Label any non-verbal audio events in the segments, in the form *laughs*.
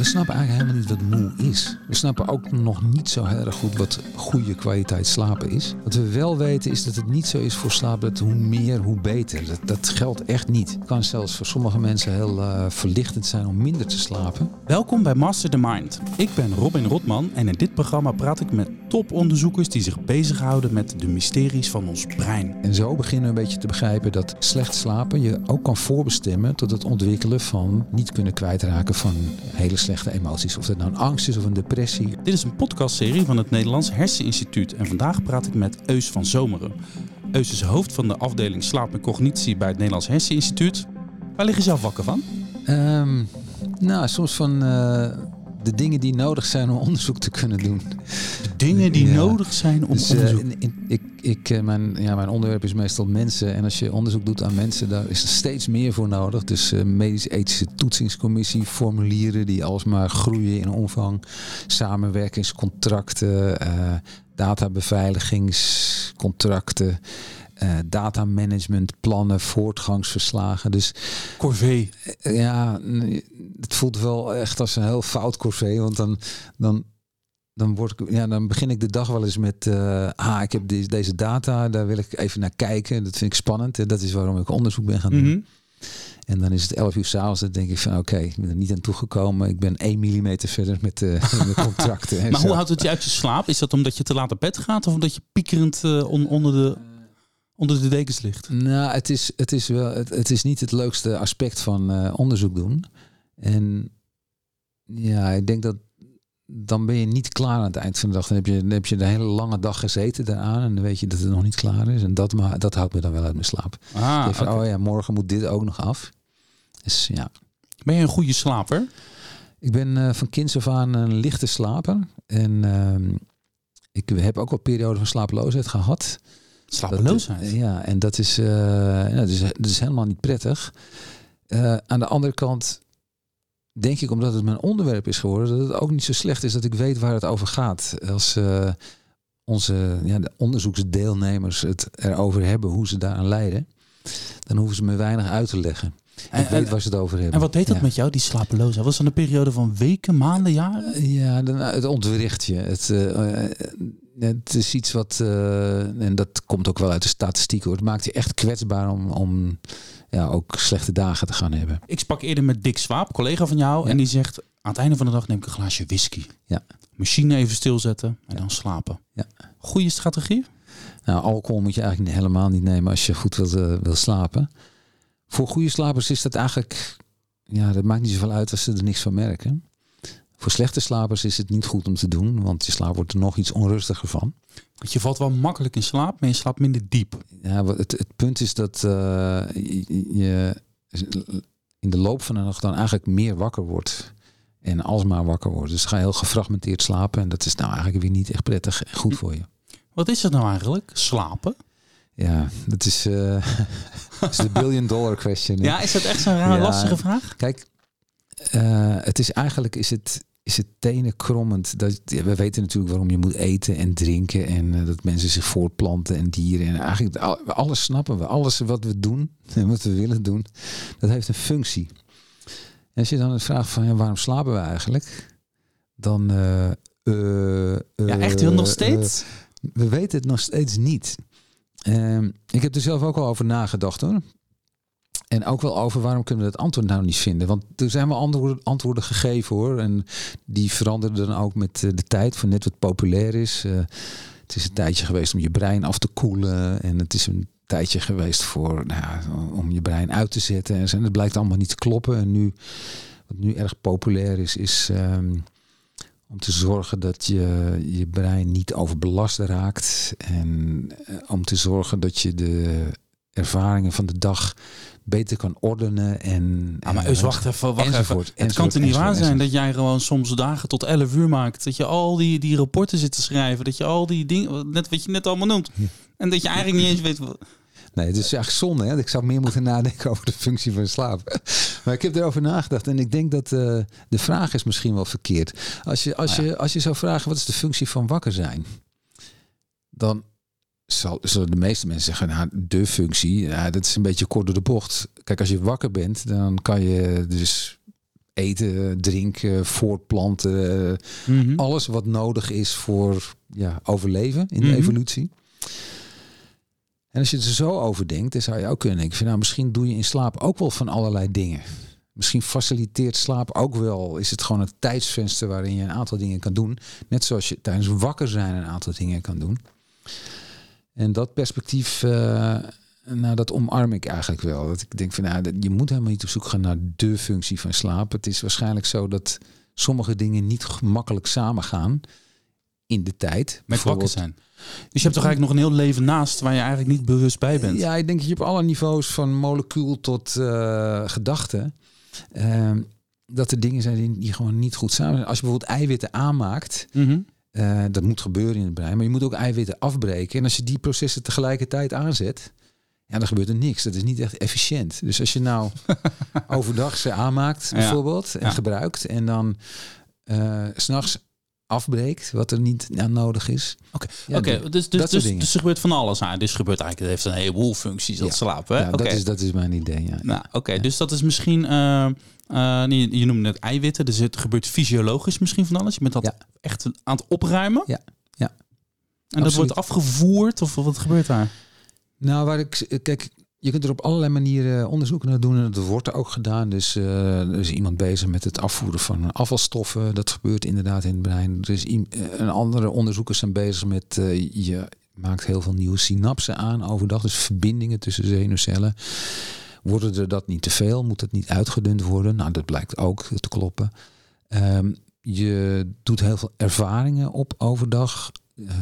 we snappen eigenlijk helemaal niet wat moe is. We snappen ook nog niet zo heel erg goed wat goede kwaliteit slapen is. Wat we wel weten is dat het niet zo is voor slaap dat hoe meer, hoe beter. Dat, dat geldt echt niet. Het kan zelfs voor sommige mensen heel uh, verlichtend zijn om minder te slapen. Welkom bij Master the Mind. Ik ben Robin Rotman en in dit programma praat ik met toponderzoekers die zich bezighouden met de mysteries van ons brein. En zo beginnen we een beetje te begrijpen dat slecht slapen je ook kan voorbestemmen tot het ontwikkelen van niet kunnen kwijtraken van hele slechte emoties. Of dat nou een angst is of een depressie. Dit is een podcastserie van het Nederlands Herseninstituut en vandaag praat ik met Eus van Zomeren. Eus is hoofd van de afdeling slaap en cognitie bij het Nederlands Herseninstituut. Waar lig je zelf wakker van? Um, nou, soms van uh, de dingen die nodig zijn om onderzoek te kunnen doen. De dingen die ja. nodig zijn om dus, uh, onderzoek... in, in, ik, ik, uh, mijn, ja, mijn onderwerp is meestal mensen. En als je onderzoek doet aan mensen, daar is er steeds meer voor nodig. Dus uh, medisch-ethische toetsingscommissie, formulieren die alsmaar groeien in omvang. Samenwerkingscontracten, databeveiligingscontracten. Uh, datamanagement, plannen, voortgangsverslagen. Dus corvée. Uh, ja, het voelt wel echt als een heel fout corvée. Want dan, dan, dan, word ik, ja, dan begin ik de dag wel eens met... Uh, ah, ik heb deze, deze data, daar wil ik even naar kijken. Dat vind ik spannend. En dat is waarom ik onderzoek ben gaan doen. Mm -hmm. En dan is het 11 uur s'avonds. Dan denk ik van oké, okay, ik ben er niet aan toegekomen. Ik ben 1 millimeter verder met, *laughs* met contracten. maar *laughs* hoe houdt het je uit je slaap? Is dat omdat je te laat op bed gaat? Of omdat je piekerend uh, on, onder de onder de dekens ligt? Nou, het is, het is, wel, het, het is niet het leukste aspect van uh, onderzoek doen. En ja, ik denk dat dan ben je niet klaar aan het eind van de dag. Dan heb je, dan heb je de hele lange dag gezeten daaraan en dan weet je dat het nog niet klaar is. En dat, maar, dat houdt me dan wel uit mijn slaap. Ah, okay. Oh ja, morgen moet dit ook nog af. Dus ja. Ben je een goede slaper? Ik ben uh, van kinds af aan een lichte slaper. En uh, ik heb ook wel perioden van slapeloosheid gehad. Slapeloosheid. Ja, en dat is, uh, ja, dat is, dat is helemaal niet prettig. Uh, aan de andere kant denk ik, omdat het mijn onderwerp is geworden, dat het ook niet zo slecht is dat ik weet waar het over gaat. Als uh, onze ja, de onderzoeksdeelnemers het erover hebben, hoe ze daaraan leiden, dan hoeven ze me weinig uit te leggen. En, ik weet waar ze het over hebben. En wat deed dat ja. met jou, die slapeloosheid? Was dat een periode van weken, maanden, jaren? Ja, dan, het ontwricht je. Het, het is iets wat, uh, en dat komt ook wel uit de statistiek hoor. Het maakt je echt kwetsbaar om, om ja, ook slechte dagen te gaan hebben. Ik sprak eerder met Dick Swaap, collega van jou, ja. en die zegt: aan het einde van de dag neem ik een glaasje whisky. Ja. Machine even stilzetten en ja. dan slapen. Ja. Goede strategie? Nou, alcohol moet je eigenlijk helemaal niet nemen als je goed wil, uh, wil slapen. Voor goede slapers is dat eigenlijk, ja, dat maakt niet zoveel uit als ze er niks van merken. Voor slechte slapers is het niet goed om te doen, want je slaap wordt er nog iets onrustiger van. Want je valt wel makkelijk in slaap, maar je slaapt minder diep. Ja, het, het punt is dat uh, je in de loop van de nacht dan eigenlijk meer wakker wordt. En alsmaar wakker wordt. Dus ga je heel gefragmenteerd slapen. En dat is nou eigenlijk weer niet echt prettig en goed voor je. Wat is het nou eigenlijk? Slapen? Ja, dat is, *laughs* uh, is de billion dollar question. Ja, is dat echt zo'n raar ja, lastige vraag? Kijk, uh, het is eigenlijk is het, is het tenen krommend. Dat, ja, we weten natuurlijk waarom je moet eten en drinken en uh, dat mensen zich voortplanten en dieren. En eigenlijk alles snappen we. Alles wat we doen *laughs* en wat we willen doen, dat heeft een functie. En als je dan vraagt van ja, waarom slapen we eigenlijk? Dan. Uh, ja, echt heel nog steeds? we weten het nog steeds niet. Uh, ik heb er zelf ook al over nagedacht hoor. En ook wel over waarom kunnen we het antwoord nou niet vinden. Want er zijn wel antwoorden, antwoorden gegeven hoor. En die veranderden dan ook met de tijd van net wat populair is. Uh, het is een tijdje geweest om je brein af te koelen. En het is een tijdje geweest voor nou om je brein uit te zetten. En het blijkt allemaal niet te kloppen. En nu, wat nu erg populair is, is um, om te zorgen dat je je brein niet overbelast raakt. En uh, om te zorgen dat je de ervaringen van de dag beter kan ordenen en... Maar eens wacht even, wacht enzovoort, even. Het kan toch niet waar zijn dat jij gewoon soms dagen tot 11 uur maakt. Dat je al die, die rapporten zit te schrijven. Dat je al die dingen, net wat je net allemaal noemt. Ja. En dat je eigenlijk niet eens weet... Wat... Nee, het is eigenlijk zonde. Hè? Ik zou meer moeten nadenken over de functie van slaap. *laughs* Maar ik heb erover nagedacht en ik denk dat uh, de vraag is misschien wel verkeerd. Als je, als, ah, ja. je, als je zou vragen wat is de functie van wakker zijn, dan zal, zullen de meeste mensen zeggen, nou, de functie, dat is een beetje kort door de bocht. Kijk, als je wakker bent, dan kan je dus eten, drinken, voortplanten. Mhm. Alles wat nodig is voor ja, overleven in de mhm. evolutie. En als je er zo over denkt, dan zou je ook kunnen denken: van, nou, misschien doe je in slaap ook wel van allerlei dingen. Misschien faciliteert slaap ook wel. Is het gewoon een tijdsvenster waarin je een aantal dingen kan doen. Net zoals je tijdens wakker zijn een aantal dingen kan doen. En dat perspectief, uh, nou, dat omarm ik eigenlijk wel. Dat ik denk van, nou, je moet helemaal niet op zoek gaan naar de functie van slaap. Het is waarschijnlijk zo dat sommige dingen niet gemakkelijk samengaan in de tijd. Met wakker zijn. Dus je hebt toch eigenlijk nog een heel leven naast waar je eigenlijk niet bewust bij bent? Ja, ik denk dat je op alle niveaus van molecuul tot uh, gedachte. Ehm, dat er dingen zijn die, gewoon niet goed samen Als je bijvoorbeeld eiwitten aanmaakt, mhm. Eh, dat moet gebeuren in het brein, maar je moet ook eiwitten afbreken. En als je die processen tegelijkertijd aanzet, ja, dan gebeurt er niks. Dat is niet echt efficiënt. Dus als je nou *laughs* overdag ze aanmaakt, bijvoorbeeld, en gebruikt, en dan uh, s'nachts afbreekt, wat er niet aan nodig is. Oké, oké. dus, dus, dus, dus, er gebeurt van alles aan. Dus gebeurt eigenlijk, het heeft een heleboel functies, dat slapen. Hè? Ja, dat, is, dat is mijn idee, ja. Nou, oké, dus dat is misschien, uh, uh, je noemde het eiwitten, dus het gebeurt fysiologisch misschien van alles. Je bent dat echt aan het opruimen. Ja, ja. En dat wordt afgevoerd, of wat gebeurt daar? Nou, waar ik, kijk, je kunt er op allerlei manieren onderzoek naar doen en dat wordt er ook gedaan. Dus uh, er is iemand bezig met het afvoeren van afvalstoffen. Dat gebeurt inderdaad in het brein. Er is een andere onderzoekers zijn bezig met uh, je maakt heel veel nieuwe synapsen aan overdag. Dus verbindingen tussen zenuwcellen. Worden er dat niet te veel? Moet het niet uitgedund worden? Nou, dat blijkt ook te kloppen. Um, je doet heel veel ervaringen op overdag. Uh,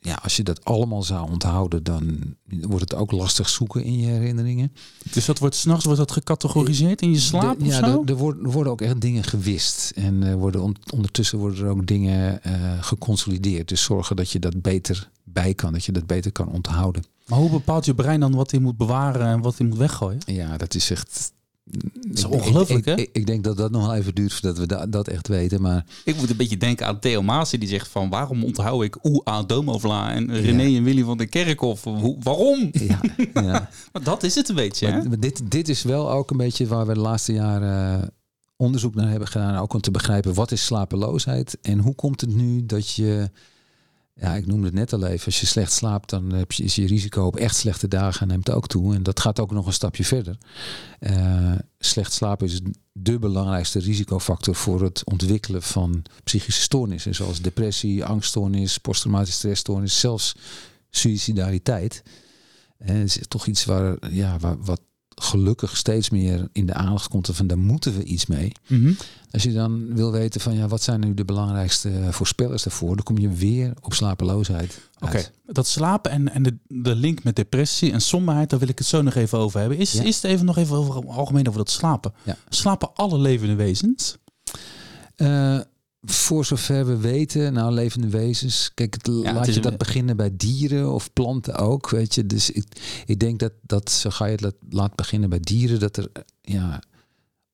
ja, als je dat allemaal zou onthouden, dan wordt het ook lastig zoeken in je herinneringen. Dus dat wordt s'nachts wordt dat gecategoriseerd in je slaap? ja, er, worden, worden ook echt dingen gewist. En uh, worden ondertussen worden er ook dingen uh, geconsolideerd. Dus zorgen dat je dat beter bij kan, dat je dat beter kan onthouden. Maar hoe bepaalt je brein dan wat hij moet bewaren en wat hij moet weggooien? Ja, dat is echt dat is ongelooflijk, hè? Ik, ik, denk dat dat nog wel even duurt voordat we dat, dat echt weten. Maar... Ik moet een beetje denken aan Theo die zegt van... waarom onthoud ik Oe aan Domovla en René en Willy van de Kerkhof? Hoe, waarom? Ja, ja. *laughs* maar dat is het een beetje, maar, maar dit, dit is wel ook een beetje waar we de laatste jaren... Eh, onderzoek naar hebben gedaan, ook om te begrijpen wat is slapeloosheid en hoe komt het nu dat je ja, ik noemde het net al even. Als je slecht slaapt, dan heb je, is je risico op echt slechte dagen neemt ook toe. En dat gaat ook nog een stapje verder. Uh, slecht slapen is de belangrijkste risicofactor voor het ontwikkelen van psychische stoornissen. Zoals depressie, angststoornis, posttraumatische stressstoornis, zelfs suicidariteit. En het is toch iets waar, ja, waar, wat gelukkig steeds meer in de aandacht komt van daar moeten we iets mee. Mhm. Als je dan wil weten van ja, wat zijn nu de belangrijkste voorspellers daarvoor, dan kom je weer op slapeloosheid. Oké, dat slapen en, en de, de link met depressie en somberheid, daar wil ik het zo nog even over hebben. Is, is het even nog even over algemeen over dat slapen? Ja. Slapen alle levende wezens? Uh, voor zover we weten, nou levende wezens, kijk, het, laat je dat beginnen bij dieren of planten ook, weet je. Dus ik, ik denk dat, dat zo ga je het laat beginnen bij dieren, dat er, ja,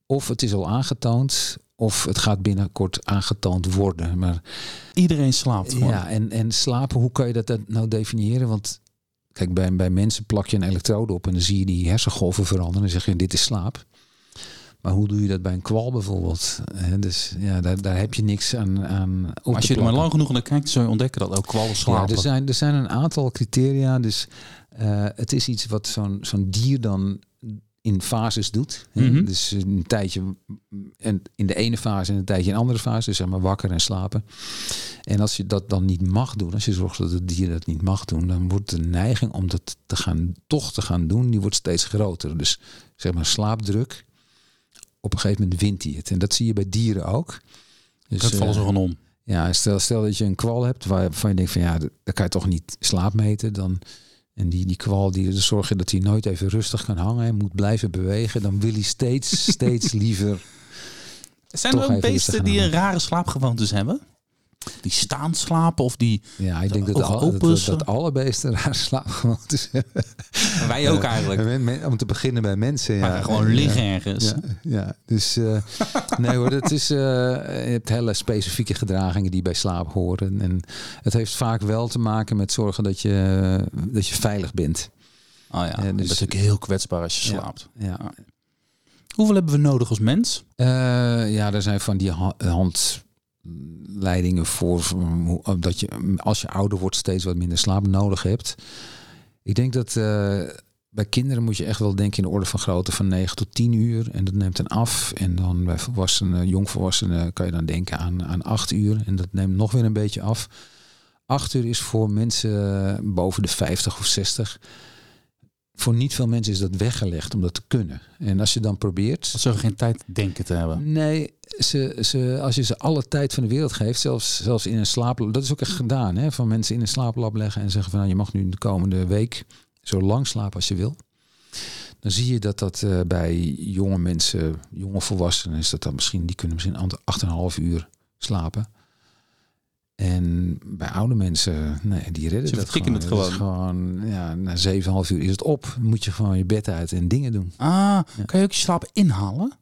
of het is al aangetoond, of het gaat binnenkort aangetoond worden. Maar iedereen slaapt gewoon. Ja, en, en slapen, hoe kan je dat nou definiëren? Want kijk, bij, bij mensen plak je een elektrode op en dan zie je die hersengolven veranderen en dan zeg je dit is slaap. Maar hoe doe je dat bij een kwal bijvoorbeeld? dus ja, daar, daar heb je niks aan. aan als je er maar lang genoeg naar kijkt, zul je ontdekken dat ook kwallen slapen. Ja, er zijn, er zijn een aantal criteria. Dus uh, het is iets wat zo'n zo'n dier dan in fases doet. Mhm. Dus een tijdje en in de ene fase en een tijdje in een andere fase. Dus zeg maar wakker en slapen. En als je dat dan niet mag doen, als je zorgt dat het dier dat niet mag doen, dan wordt de neiging om dat te gaan, toch te gaan doen, die wordt steeds groter. Dus zeg maar slaapdruk op een gegeven moment wint hij het. En dat zie je bij dieren ook. Dus, dat vallen ze gewoon om. Ja, stel, stel dat je een kwal hebt waarvan je denkt van ja, daar kan je toch niet slaap meten. Dan, en die, die kwal die zorgt zorgen dat hij nooit even rustig kan hangen en moet blijven bewegen. Dan wil hij steeds, *laughs* steeds liever. Zijn er ook beesten die een rare slaapgewoontes hebben? Die staan slapen of die Ja, ik denk dat, al, dat, dat, alle beesten *laughs* raar slaapgewoontes hebben. Wij ook eigenlijk. Om te beginnen bij mensen. Ja, gewoon liggen ergens. Ja, ja. dus uh, *laughs* nee hoor, het is, uh, je hebt hele specifieke gedragingen die bij slaap horen. En het heeft vaak wel te maken met zorgen dat je, dat je veilig bent. Oh ja, dus, dat is natuurlijk heel kwetsbaar als je slaapt. Ja. Hoeveel hebben we nodig als mens? Uh, ja, er zijn van die handleidingen voor, dat je als je ouder wordt steeds wat minder slaap nodig hebt. Ik denk dat uh, bij kinderen moet je echt wel denken in de orde van grootte van 9 tot 10 uur. En dat neemt dan af. En dan bij volwassenen, jongvolwassenen kan je dan denken aan, aan 8 uur. En dat neemt nog weer een beetje af. 8 uur is voor mensen boven de 50 of 60 voor niet veel mensen is dat weggelegd om dat te kunnen. En als je dan probeert. Ze hebben geen tijd denken te hebben. Nee, ze, ze, als je ze alle tijd van de wereld geeft, zelfs, zelfs in een slaaplab. Dat is ook echt gedaan, hè? Van mensen in een slaaplab leggen en zeggen van nou, je mag nu de komende week zo lang slapen als je wil. Dan zie je dat dat uh, bij jonge mensen, jonge volwassenen, is dat dan misschien, die kunnen misschien 8,5 uur slapen. En bij oude mensen, nee, die redden Ze dat gewoon. het gewoon. gewoon. Ja, na 7,5 uur is het op. moet je gewoon je bed uit en dingen doen. Ah, kan je ook je slaap inhalen?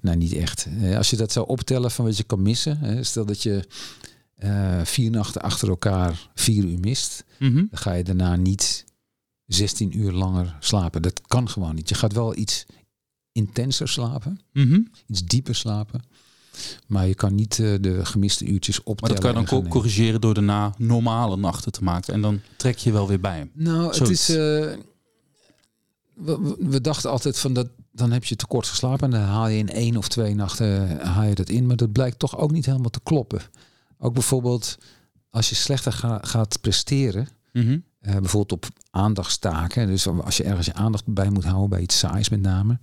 Nou, niet echt. Eh, als je dat zou optellen van wat je kan missen. Stel dat je uh, vier nachten achter elkaar vier uur mist. Mhm. Dan ga je daarna niet 16 uur langer slapen. Dat kan gewoon niet. Je gaat wel iets intenser slapen. Mhm. Iets dieper slapen. Maar je kan niet uh, de gemiste uurtjes optellen. Maar dat kan je dan corrigeren door daarna normale nachten te maken. En dan trek je wel weer bij hem. Nou, Zoiets. het is... Uh, we, we, dachten altijd van dat dan heb je te kort geslapen. En dan haal je in één of twee nachten haal je dat in. Maar dat blijkt toch ook niet helemaal te kloppen. Ook bijvoorbeeld als je slechter ga, gaat presteren. Mm -hmm. uh, bijvoorbeeld op aandachtstaken. Dus als je ergens je aandacht bij moet houden, bij iets saais met name.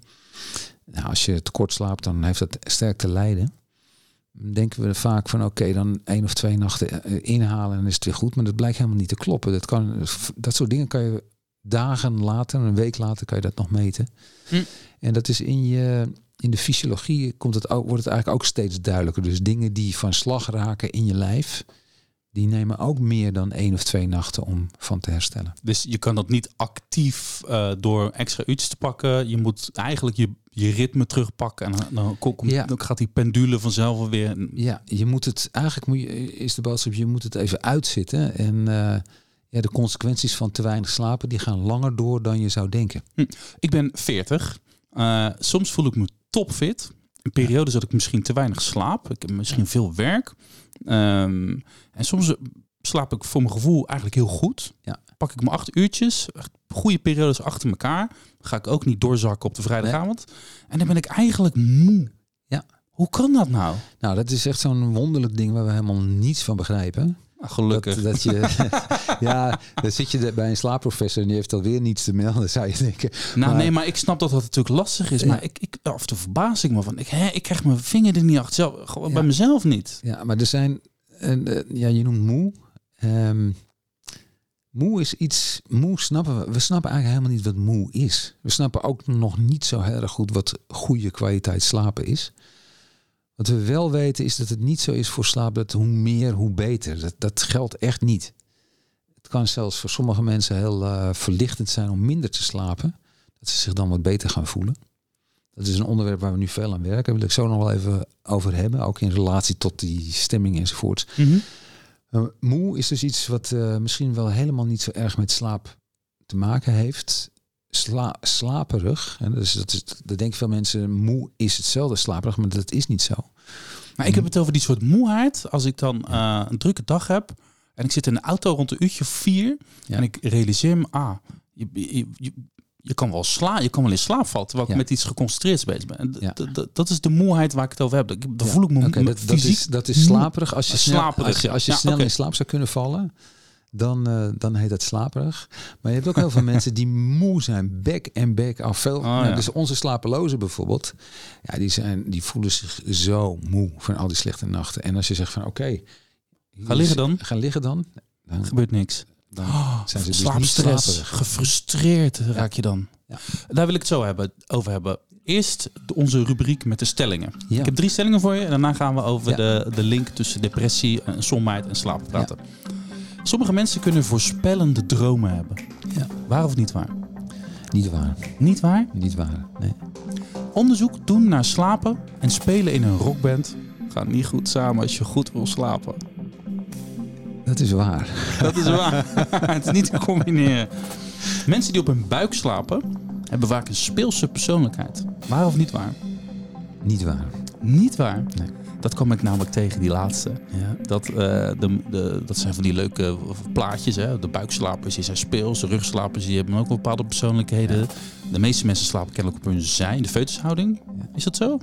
Nou, als je te kort slaapt, dan heeft dat sterk te lijden denken we vaak van oké, dan één of twee nachten inhalen en is het weer goed. Maar dat blijkt helemaal niet te kloppen. Dat, kan, dat soort dingen kan je dagen later, een week later, kan je dat nog meten. Hm. En dat is in je in de fysiologie komt het ook, wordt het eigenlijk ook steeds duidelijker. Dus dingen die van slag raken in je lijf, die nemen ook meer dan één of twee nachten om van te herstellen. Dus je kan dat niet actief uh, door extra uurtjes te pakken. Je moet eigenlijk je, je ritme terugpakken en dan, dan, komt, Ja. dan gaat die pendule vanzelf weer. Ja, je moet het eigenlijk moet je, is de boodschap, je moet het even uitzitten. En uh, ja, de consequenties van te weinig slapen, die gaan langer door dan je zou denken. Hm. Ik ben 40. Uh, soms voel ik me topfit. Een periode dat ik misschien te weinig slaap. Ik heb misschien veel werk. Um, en soms slaap ik voor mijn gevoel eigenlijk heel goed. Ja. Pak ik mijn acht uurtjes, goede periodes achter elkaar. Ga ik ook niet doorzakken op de vrijdagavond. Nee. En dan ben ik eigenlijk moe. Ja. Hoe kan dat nou? Nou, dat is echt zo'n wonderlijk ding waar we helemaal niets van begrijpen. Gelukkig. Dat, dat je, *laughs* ja, dan zit je bij een slaapprofessor en die heeft alweer niets te melden, zou je denken. Nou, maar, nee, maar ik snap dat dat natuurlijk lastig is. Ja. Maar ik, ik, of de verbaas ik me van, ik, hè, ik krijg mijn vinger er niet achter, zelf, gewoon ja. bij mezelf niet. Ja, maar er zijn, uh, ja, je noemt moe. Um, moe is iets, moe snappen we, we snappen eigenlijk helemaal niet wat moe is. We snappen ook nog niet zo heel erg goed wat goede kwaliteit slapen is. Wat we wel weten is dat het niet zo is voor slaap dat hoe meer, hoe beter. Dat, dat geldt echt niet. Het kan zelfs voor sommige mensen heel uh, verlichtend zijn om minder te slapen. Dat ze zich dan wat beter gaan voelen. Dat is een onderwerp waar we nu veel aan werken. Daar wil ik zo nog wel even over hebben. Ook in relatie tot die stemming enzovoorts. Mm -hmm. uh, moe is dus iets wat uh, misschien wel helemaal niet zo erg met slaap te maken heeft. Sla slaperig. En dus dat, is, dat denken veel mensen, moe is hetzelfde slaperig, maar dat is niet zo. Maar ik heb het over die soort moeheid. Als ik dan uh, een drukke dag heb en ik zit in de auto rond een uurtje vier Ja. en ik realiseer me, ah, je, je, je, je kan wel sla, je kan wel in slaap vallen terwijl ik Ja. met iets geconcentreerd bezig ben. En Ja. Dat is de moeheid waar ik het over heb. Dan Ja. voel ik me me dat, dat, fysiek is, dat is slaperig. Als je, Ah, snel, slaperig, als je, als snel in slaap zou kunnen vallen, dan, eh, dan heet dat slaperig. Maar je hebt ook heel veel *laughs* mensen die moe zijn, back en back af. Veel, nou, ja. Dus onze slapelozen bijvoorbeeld, ja, die, zijn, die voelen zich zo moe van al die slechte nachten. En als je zegt van oké, Ga liggen dan. Ga liggen dan. Dan, gebeurt niks. dan Oh, zijn ze dus slaapstress, slaperig. gefrustreerd raak je dan. Ja. Daar wil ik het zo hebben, over hebben. Eerst onze rubriek met de stellingen. Ja. Ik heb drie stellingen voor je en daarna gaan we over de, de link tussen depressie, en somheid en slaap praten. Sommige mensen kunnen voorspellende dromen hebben. Ja. Waar of niet waar? Niet waar. Niet waar? Niet waar. Nee. Onderzoek doen naar slapen en spelen in een rockband gaat niet goed samen als je goed wil slapen. Dat is waar. Dat is waar. *laughs* het is niet te combineren. Mensen die op hun buik slapen hebben vaak een speelse persoonlijkheid. Waar of niet waar? Niet waar. Niet waar. Nee. Dat kwam ik namelijk tegen, die laatste. Ja. Dat, eh, de, de, dat zijn van die leuke plaatjes. Hè? De buikslapers die zijn speels. De rugslapers die hebben ook wel bepaalde persoonlijkheden. De meeste mensen slapen kennelijk op hun zij in de feutushouding. Is dat zo?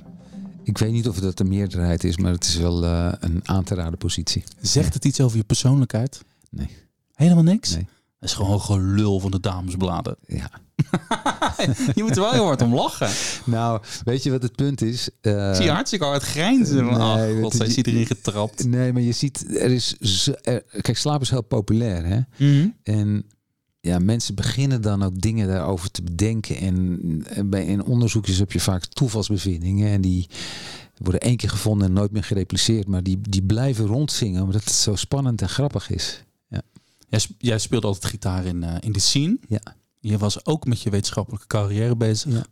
Ik weet niet of dat de meerderheid is, maar het is wel eh, een aan te raden positie. Zegt het iets over je persoonlijkheid? Nee. Helemaal niks? Nee. Dat is gewoon gelul van de damesbladen. Ja. *laughs* je moet er wel heel hard om lachen. Nou, weet je wat het punt is? Eh, Ik zie je hartstikke hard grijnzen. nee, Ach, god, zij is je- iedereen getrapt. Nee, maar je ziet, er is. zo- er- kijk, slaap is heel populair, hè? Mhm. En ja, mensen beginnen dan ook dingen daarover te bedenken. En, en bij in onderzoekjes heb je vaak toevalsbevindingen. En die worden één keer gevonden en nooit meer gerepliceerd. Maar die, die blijven rondzingen, omdat het zo spannend en grappig is. Jij, sp- jij speelde altijd gitaar in, eh, in de scene. Ja. Je was ook met je wetenschappelijke carrière bezig. Ja.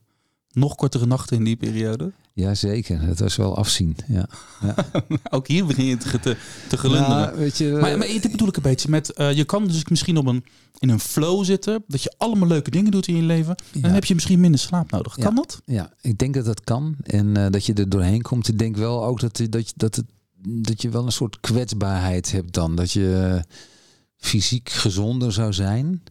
Nog kortere nachten in die periode. Jazeker, dat was wel afzien. Ja. *laughs* Ook hier begin je te, te, te. Nou, weet je, maar, maar dit bedoel ik een beetje met... eh, je kan dus misschien op een, in een flow zitten. Dat je allemaal leuke dingen doet in je leven. En dan Ja. heb je misschien minder slaap nodig. Kan Ja. dat? Ja, ik denk dat dat kan. En eh, dat je er doorheen komt. Ik denk wel ook dat, dat, dat, het, dat je wel een soort kwetsbaarheid hebt dan. Dat je fysiek gezonder zou zijn.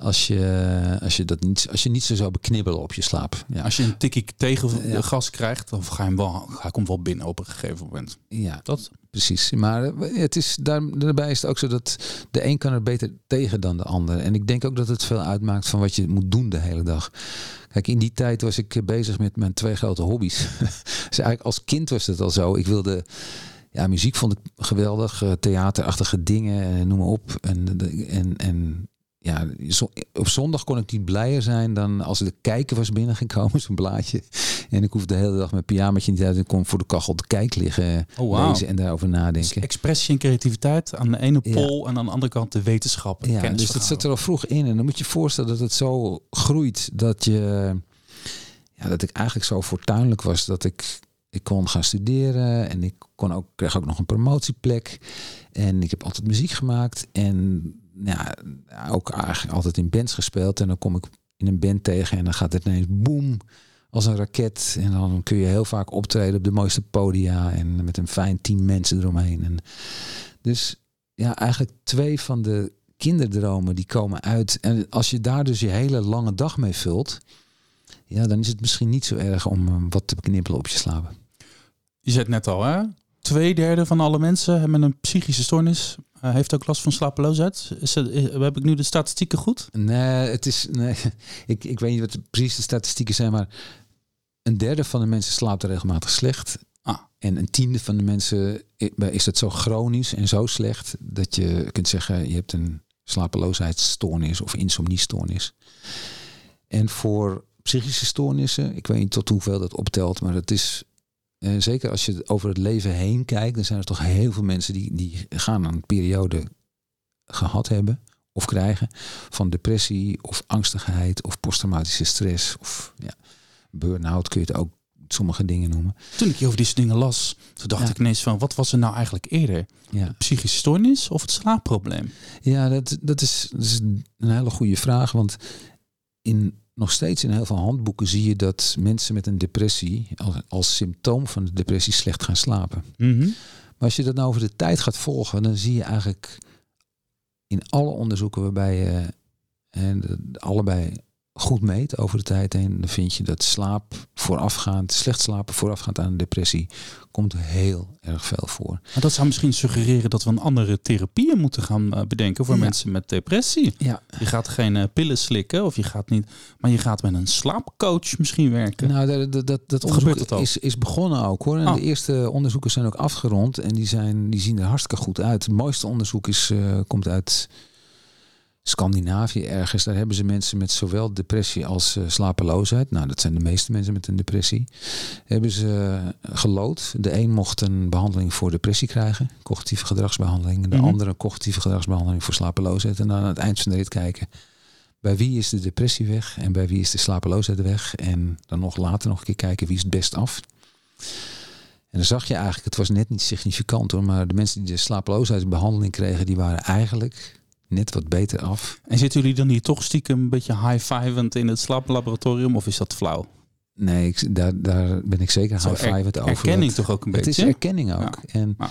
Als je, als je, dat niet, als je niet zo zou beknibbelen op je slaap. Ja, Als je een tikkie tegen Ja. gas krijgt... dan ga je hem wel, ik hem wel binnen op een gegeven moment. ja Dat, precies. Maar eh, het is, daar, daarbij is het ook zo dat de een kan er beter tegen dan de ander. En ik denk ook dat het veel uitmaakt van wat je moet doen de hele dag. Kijk, in die tijd was ik eh, bezig met mijn twee grote hobby's. *laughs* dus eigenlijk als kind was het al zo. Ik wilde... Ja, muziek vond ik geweldig. eh, Theaterachtige dingen, noem maar op. En, en, en ja, op zondag kon ik niet blijer zijn dan als de kijker was binnengekomen, *laughs* zo'n blaadje. En ik hoefde de hele dag mijn pyjamaatje niet uit. Ik kon voor de kachel de kijk liggen, Oh, wauw. lezen en daarover dus nadenken. expressie en creativiteit aan de ene Ja. pol... en aan de andere kant de wetenschap. en Ja, dus dat zit er al vroeg in. En dan moet je je voorstellen dat het zo groeit dat je. Ja, dat ik eigenlijk zo fortuinlijk was dat ik. Ik kon gaan studeren en ik kon ook, kreeg ook nog een promotieplek. En ik heb altijd muziek gemaakt. En ja, ook eigenlijk altijd in bands gespeeld. En dan kom ik in een band tegen en dan gaat het ineens boem als een raket. En dan kun je heel vaak optreden op de mooiste podia. En met een fijn team mensen eromheen. En dus ja, eigenlijk twee van de kinderdromen die komen uit. En als je daar dus je hele lange dag mee vult, ja, dan is het misschien niet zo erg om eh, wat te beknippelen op je slapen. Je zei het net al, hè? Twee derde van alle mensen met een psychische stoornis eh, heeft ook last van slapeloosheid. Is het, is- heb ik nu de statistieken goed? Nee, het is. Nee, *laughs* ik, ik weet niet wat de, precies de statistieken zijn, maar een derde van de mensen slaapt regelmatig slecht. Ah. En een tiende van de mensen is het zo chronisch en zo slecht dat je kunt zeggen je hebt een slapeloosheidsstoornis of insomniestoornis. En voor psychische stoornissen, ik weet niet tot hoeveel dat optelt, maar het is eh, zeker als je over het leven heen kijkt, dan zijn er toch heel veel mensen die, die gaan een periode gehad hebben of krijgen van depressie of angstigheid of posttraumatische stress of ja, burn-out kun je het ook sommige dingen noemen. Toen ik over deze dingen las, toen dacht Ja. ik ineens van, wat was er nou eigenlijk eerder? Ja, Psychische stoornis of het slaapprobleem? ja dat, dat, is, dat is een hele goede vraag, want in, nog steeds in heel veel handboeken zie je dat mensen met een depressie als, als symptoom van de depressie slecht gaan slapen. Maar als je dat nou over de tijd gaat volgen, dan zie je eigenlijk in alle onderzoeken waarbij je en allebei goed meet over de tijd heen, dan vind je dat slaap voorafgaand, slecht slapen voorafgaand aan een depressie, komt heel erg veel voor. Maar dat zou misschien suggereren dat we een andere therapieën moeten gaan eh, bedenken voor Ja. mensen met depressie. Ja, Je gaat geen eh, pillen slikken of je gaat niet, maar je gaat met een slaapcoach misschien werken. nou dat, dat, dat, onderzoek is, is begonnen ook hoor. En Oh. de eerste onderzoeken zijn ook afgerond en die, zijn, die zien er hartstikke goed uit. Het mooiste onderzoek is, eh, komt uit Scandinavië ergens. Daar hebben ze mensen met zowel depressie als eh, slapeloosheid. Nou, dat zijn de meeste mensen met een depressie. Hebben ze eh, gelood. De een mocht een behandeling voor depressie krijgen. Cognitieve gedragsbehandeling. De Mhm. andere een cognitieve gedragsbehandeling voor slapeloosheid. En dan aan het eind van de rit kijken. Bij wie is de depressie weg en bij wie is de slapeloosheid weg? En dan nog later nog een keer kijken wie is het best af. En dan zag je eigenlijk, het was net niet significant hoor, maar de mensen die de slapeloosheidsbehandeling kregen, die waren eigenlijk net wat beter af. En zitten jullie dan hier toch stiekem een beetje high-fivend in het slaaplaboratorium of is dat flauw? Nee, ik, daar, daar ben ik zeker high het over. Erkenning dat- toch ook een Het beetje? is erkenning ook. En Ja.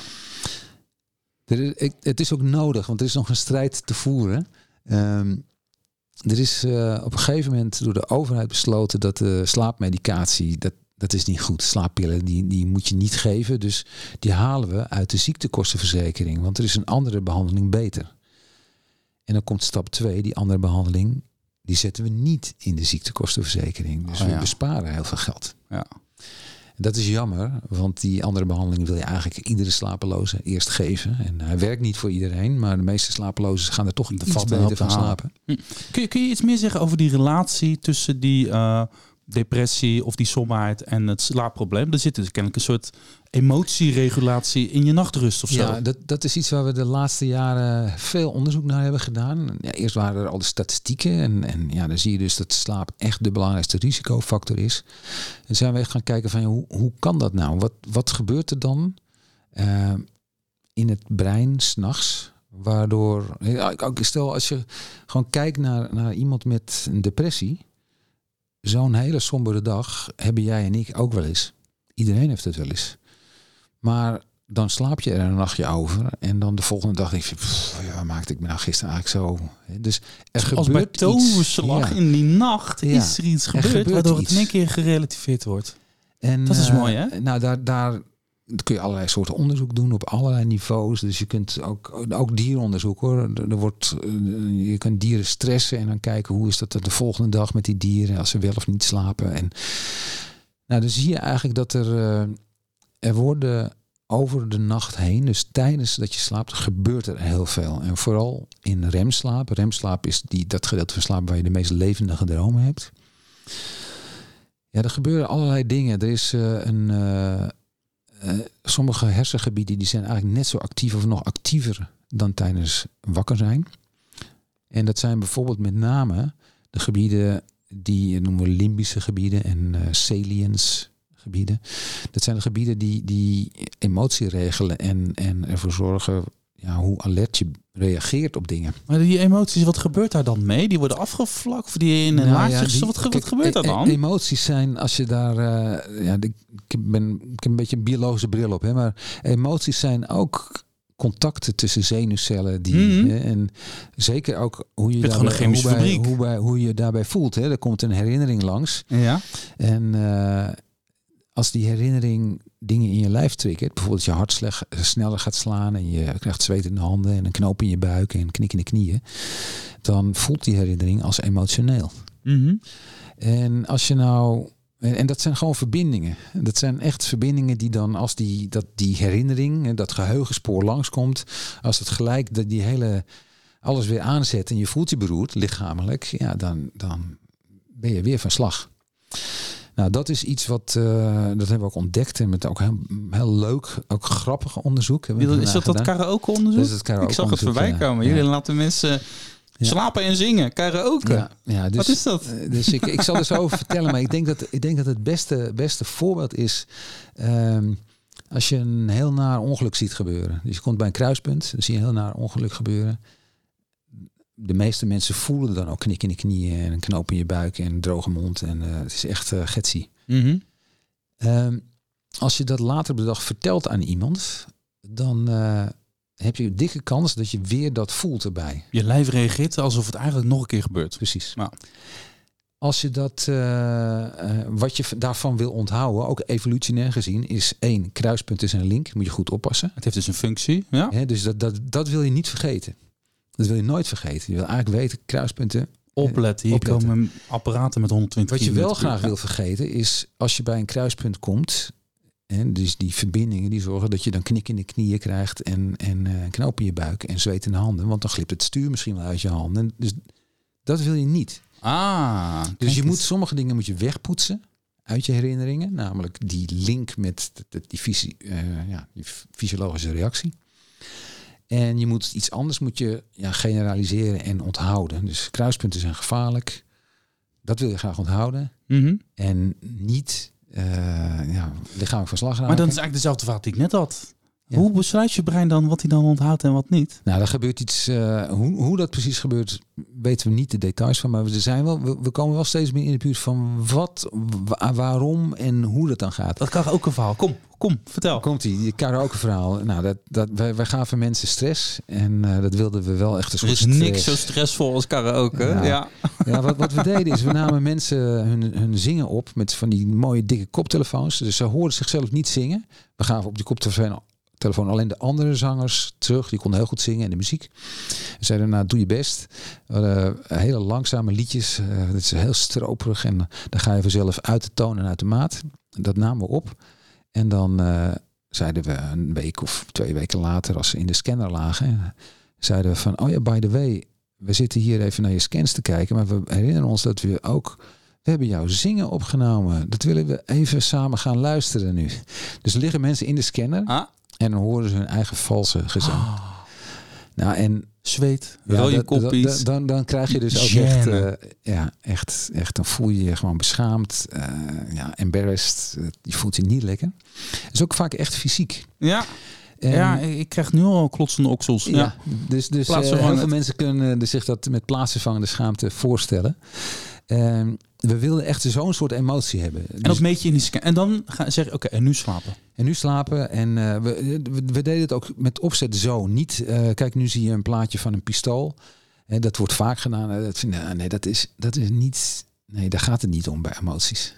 er is, ik, het is ook nodig, want er is nog een strijd te voeren. Ehm, er is eh, op een gegeven moment door de overheid besloten dat de slaapmedicatie, dat, dat is niet goed. Slaappillen, die, die moet je niet geven. Dus die halen we uit de ziektekostenverzekering. Want er is een andere behandeling beter. En dan komt stap 2, die andere behandeling, die zetten we niet in de ziektekostenverzekering. Dus Oh, we besparen heel veel geld. Ja. En Dat is jammer, want die andere behandeling wil je eigenlijk iedere slapeloze eerst geven. En hij werkt niet voor iedereen, maar de meeste slapelozen gaan er toch iets beter van slapen. Kun je, kun je iets meer zeggen over die relatie tussen die eh, depressie of die somberheid en het slaapprobleem? Er zit dus kennelijk een soort emotieregulatie in je nachtrust of zo. Ja, dat, dat is iets waar we de laatste jaren veel onderzoek naar hebben gedaan. Ja, eerst waren er al de statistieken en, en ja, dan zie je dus dat slaap echt de belangrijkste risicofactor is. En zijn we gaan kijken van hoe, hoe kan dat nou? Wat, wat gebeurt er dan eh, in het brein s'nachts? Waardoor, ik- stel als je gewoon kijkt naar, naar iemand met een depressie, zo'n hele sombere dag hebben jij en ik ook wel eens. Iedereen heeft het wel eens. Maar dan slaap je er een nachtje over. En dan de volgende dag denk je, "Pff, ja, waar maakte ik me nou gisteren eigenlijk zo? Dus er Als bij gebeurt toverslag Ja. in die nacht Ja, is er iets er gebeurd, gebeurt waardoor het in één keer gerelativeerd wordt. En, Dat is eh, mooi, hè? Nou, daar, daar kun je allerlei soorten onderzoek doen op allerlei niveaus. Dus je kunt ook, ook dieronderzoek hoor. Er wordt, eh, je kunt dieren stressen en dan kijken hoe is dat de volgende dag met die dieren als ze wel of niet slapen. En nou, dan zie je eigenlijk dat er, eh, er worden over de nacht heen, dus tijdens dat je slaapt, gebeurt er heel veel. En vooral in remslaap. Remslaap is die, dat gedeelte van slaap waar je de meest levendige dromen hebt. Ja, er gebeuren allerlei dingen. Er is eh, een. Sommige hersengebieden die zijn eigenlijk net zo actief of nog actiever dan tijdens wakker zijn. En dat zijn bijvoorbeeld met name de gebieden die noemen we limbische gebieden en eh salience gebieden. Dat zijn de gebieden die, die emotie regelen en, en ervoor zorgen ja, hoe alert je reageert op dingen. Maar die emoties, wat gebeurt daar dan mee? Die worden afgevlakt of die in een Nou ja, die- wat, ge- kijk, wat gebeurt daar e- e- dan? Emoties zijn als je daar. eh, ja, ik, ben, ik heb een beetje een biologische bril op, hè, maar emoties zijn ook contacten tussen zenuwcellen die Mhm. hè, en zeker ook hoe je daarbij- hoe, bij- hoe, bij- hoe je daarbij voelt. Hè. Er komt een herinnering langs Ja. en eh, als die herinnering dingen in je lijf triggert, bijvoorbeeld je hart slecht, sneller gaat slaan en je krijgt zweet in de handen en een knoop in je buik en een knik in de knieën, dan voelt die herinnering als emotioneel. Mhm. En als je nou. En, dat zijn gewoon verbindingen. Dat zijn echt verbindingen die dan, als die, dat die herinnering, en dat geheugenspoor langskomt, als het gelijk dat die hele alles weer aanzet en je voelt je beroerd, lichamelijk, ja, dan, dan ben je weer van slag. Nou, dat is iets wat, eh, dat hebben we ook ontdekt en met ook heel, heel leuk, ook grappig onderzoek. hebben we Is dat dat karaoke onderzoek? Dat is het Ik zag het voorbij ja. komen. Ja. Jullie laten mensen Ja. slapen en zingen. Karaoke. Ja, ja, dus, Wat is dat? Eh, Dus ik, ik zal er zo over vertellen, maar ik denk dat, ik denk dat het beste, beste voorbeeld is ehm, als je een heel naar ongeluk ziet gebeuren. Dus je komt bij een kruispunt, dan zie je een heel naar ongeluk gebeuren. De meeste mensen voelen dan ook knik in de knieën en een knoop in je buik en een droge mond. En eh, het is echt eh getsie. Mhm. Ehm, als je dat later op de dag vertelt aan iemand, dan eh, heb je een dikke kans dat je weer dat voelt erbij. Je lijf reageert alsof het eigenlijk nog een keer gebeurt. Precies. Ja. Als je dat, wat je daarvan wil onthouden, ook evolutionair gezien, is één, kruispunt is een link, moet je goed oppassen. Het heeft dus een functie. Ja. Dus dat, dat, dat wil je niet vergeten. Dat wil je nooit vergeten. Je wil eigenlijk weten, kruispunten. Opletten. Hier Opletten. komen apparaten met 120 Wat je wel graag wil vergeten is, als je bij een kruispunt komt, en dus die verbindingen die zorgen dat je dan knik in de knieën krijgt en, en eh, een knoop in je buik en zweet in de handen, want dan glipt het stuur misschien wel uit je handen. Dus dat wil je niet. Ah. Dus je moet sommige dingen moet je wegpoetsen uit je herinneringen, namelijk die link met de- de- die, fysi- eh, ja, die fysiologische reactie. En je moet iets anders moet je ja, generaliseren en onthouden. Dus kruispunten zijn gevaarlijk. Dat wil je graag onthouden. Mhm. En niet eh ja, lichamelijk van slag raken. Maar dan is eigenlijk dezelfde vraag die ik net had. Ja. Hoe besluit je brein dan wat hij dan onthoudt en wat niet? Nou, er gebeurt iets. eh, hoe, hoe dat precies gebeurt, weten we niet de details van. Maar we, zijn wel, we, we komen wel steeds meer in de buurt van wat, wa- waarom en hoe dat dan gaat. Dat kan ook een verhaal. Kom, kom, vertel. Komt ie, je karaoke verhaal. Nou, dat, dat, wij, wij gaven mensen stress. En eh, dat wilden we wel echt Er is niks zo stress. stressvol als karaoke. Ja. Ja. Ja, wat, wat we *laughs* deden is, we namen mensen hun, hun zingen op met van die mooie dikke koptelefoons. Dus ze hoorden zichzelf niet zingen. We gaven op die koptelefoon telefoon alleen de andere zangers terug. Die konden heel goed zingen en de muziek. We zeiden, nou, doe je best. We hadden hele langzame liedjes. eh dat is heel stroperig. En dan ga je vanzelf uit de toon en uit de maat. Dat namen we op. En dan eh, zeiden we een week of twee weken later, als ze in de scanner lagen, zeiden we van, oh ja, by the way, we zitten hier even naar je scans te kijken, maar we herinneren ons dat we ook, we hebben jouw zingen opgenomen. Dat willen we even samen gaan luisteren nu. Dus liggen mensen in de scanner Ah, en dan horen ze hun eigen valse gezang. Nou, en zweet, ja, koppies. dat- dan, dan krijg je dus ook echt, eh, ja, echt, echt, dan voel je je gewoon beschaamd, eh, ja, embarrassed. Eh, je voelt je niet lekker. Het is ook vaak echt fysiek. ja, En- ja, ik krijg nu al klotsende oksels. Ja. ja, dus, dus heel veel mensen kunnen zich dat met plaatsvervangende schaamte voorstellen. Ehm, we wilden echt zo'n soort emotie hebben. En Dus- dat meet je in die scan. En dan ga je zeggen, oké, en nu slapen. En nu slapen. En eh, we, we, we deden het ook met opzet zo. Niet, eh, kijk, nu zie je een plaatje van een pistool. En dat wordt vaak gedaan. Eh, Dat, vind- nou, nee, dat is, dat is niet. Nee, daar gaat het niet om bij emoties.